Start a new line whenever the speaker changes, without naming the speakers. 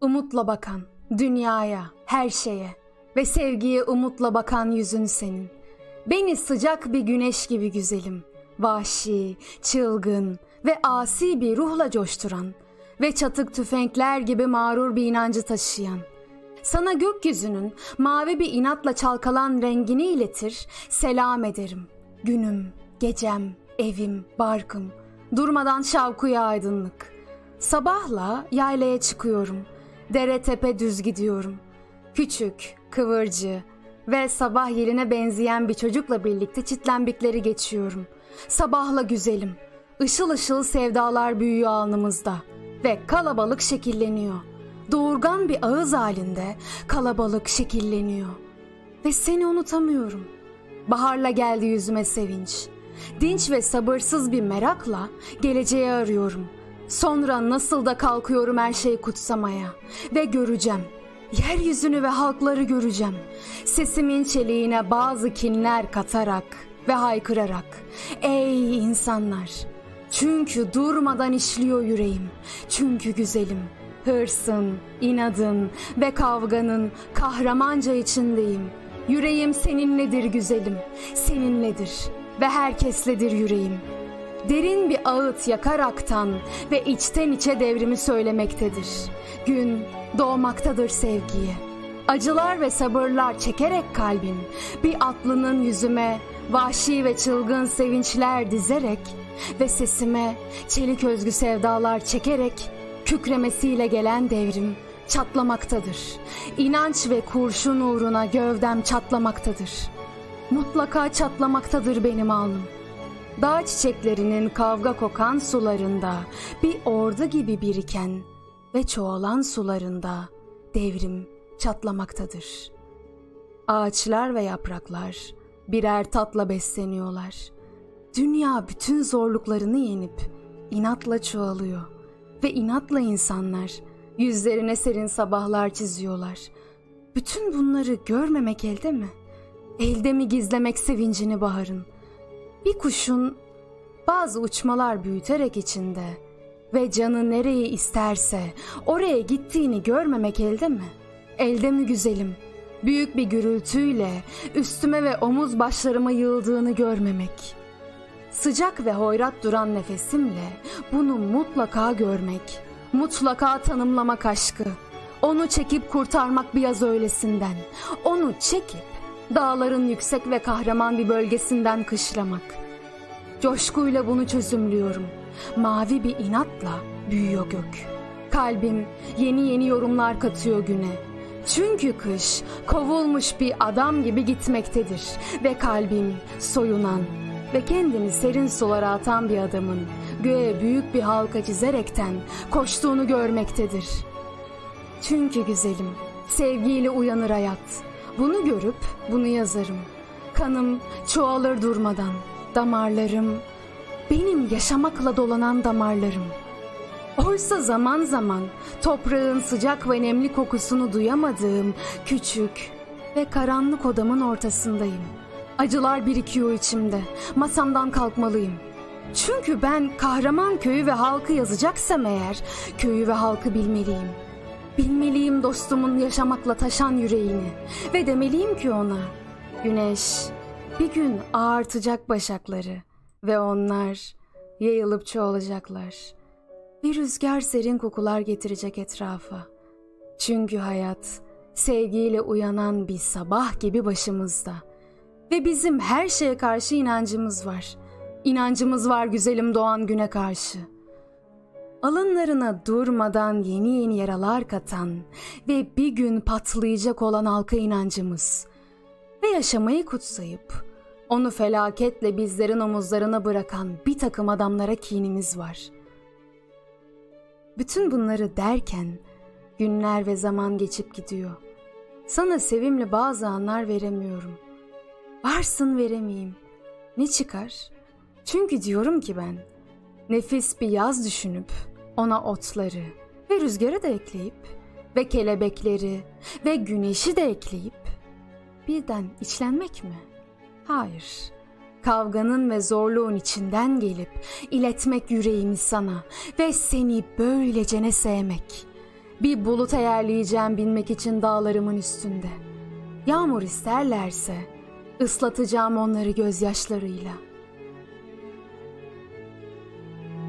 Umutla bakan, dünyaya, her şeye ve sevgiye umutla bakan yüzün senin. Beni sıcak bir güneş gibi güzelim, vahşi, çılgın ve asi bir ruhla coşturan ve çatık tüfekler gibi mağrur bir inancı taşıyan. Sana gökyüzünün mavi bir inatla çalkalan rengini iletir, selam ederim. Günüm, gecem, evim, barkım, durmadan şavkuya aydınlık. Sabahla yaylaya çıkıyorum, dere tepe düz gidiyorum. Küçük, kıvırcı ve sabah yeline benzeyen bir çocukla birlikte çitlembikleri geçiyorum. Sabahla güzelim, ışıl ışıl sevdalar büyüyor alnımızda ve kalabalık şekilleniyor. Doğurgan bir ağız halinde kalabalık şekilleniyor. Ve seni unutamıyorum. Baharla geldi yüzüme sevinç. Dinç ve sabırsız bir merakla geleceği arıyorum. Sonra nasıl da kalkıyorum her şeyi kutsamaya ve göreceğim. Yeryüzünü ve halkları göreceğim. Sesimin çeliğine bazı kinler katarak ve haykırarak. Ey insanlar! Çünkü durmadan işliyor yüreğim. Çünkü güzelim. Hırsın, inadın ve kavganın kahramanca içindeyim. Yüreğim seninledir güzelim. Seninledir ve herkesledir yüreğim. Derin bir ağıt yakaraktan ve içten içe devrimi söylemektedir. Gün doğmaktadır sevgiye. Acılar ve sabırlar çekerek kalbim bir atlının yüzüme vahşi ve çılgın sevinçler dizerek ve sesime çelik özgü sevdalar çekerek kükremesiyle gelen devrim çatlamaktadır. İnanç ve kurşun uğruna gövdem çatlamaktadır. Mutlaka çatlamaktadır benim alnım. Dağ çiçeklerinin kavga kokan sularında bir ordu gibi biriken ve çoğalan sularında devrim çatlamaktadır. Ağaçlar ve yapraklar birer tatla besleniyorlar. Dünya bütün zorluklarını yenip inatla çoğalıyor ve inatla insanlar yüzlerine serin sabahlar çiziyorlar. Bütün bunları görmemek elde mi? Elde mi gizlemek sevincini baharın? Bir kuşun bazı uçmalar büyüterek içinde ve canı nereyi isterse oraya gittiğini görmemek elde mi? Elde mi güzelim? Büyük bir gürültüyle üstüme ve omuz başlarıma yığıldığını görmemek. Sıcak ve hoyrat duran nefesimle bunu mutlaka görmek, mutlaka tanımlamak aşkı. Onu çekip kurtarmak bir yaz öylesinden. Onu çekip dağların yüksek ve kahraman bir bölgesinden kışlamak. Coşkuyla bunu çözümlüyorum. Mavi bir inatla büyüyor gök. Kalbim yeni yeni yorumlar katıyor güne. Çünkü kış kovulmuş bir adam gibi gitmektedir ve kalbim soyunan ve kendini serin sulara atan bir adamın göğe büyük bir halka çizerekten koştuğunu görmektedir. Çünkü güzelim, sevgiyle uyanır hayat. Bunu görüp bunu yazarım. Kanım çoğalır durmadan. Damarlarım, benim yaşamakla dolanan damarlarım. Oysa zaman zaman toprağın sıcak ve nemli kokusunu duyamadığım küçük ve karanlık odamın ortasındayım. Acılar birikiyor içimde. Masamdan kalkmalıyım. Çünkü ben kahraman köyü ve halkı yazacaksam eğer köyü ve halkı bilmeliyim. Bilmeliyim dostumun yaşamakla taşan yüreğini ve demeliyim ki ona güneş bir gün ağartacak başakları ve onlar yayılıp çoğalacaklar. Bir rüzgar serin kokular getirecek etrafa. Çünkü hayat sevgiyle uyanan bir sabah gibi başımızda. Ve bizim her şeye karşı inancımız var. İnancımız var güzelim doğan güne karşı. Alınlarına durmadan yeni yeni yaralar katan ve bir gün patlayacak olan halka inancımız. Ve yaşamayı kutsayıp onu felaketle bizlerin omuzlarına bırakan bir takım adamlara kinimiz var. Bütün bunları derken günler ve zaman geçip gidiyor. Sana sevimli bazı anlar veremiyorum. Varsın veremeyeyim. Ne çıkar? Çünkü diyorum ki ben nefis bir yaz düşünüp ona otları ve rüzgarı da ekleyip ve kelebekleri ve güneşi de ekleyip birden içlenmek mi?'' Hayır. Kavganın ve zorluğun içinden gelip iletmek yüreğimi sana ve seni böylece ne sevmek. Bir bulut ayarlayacağım binmek için dağlarımın üstünde. Yağmur isterlerse ıslatacağım onları gözyaşlarıyla.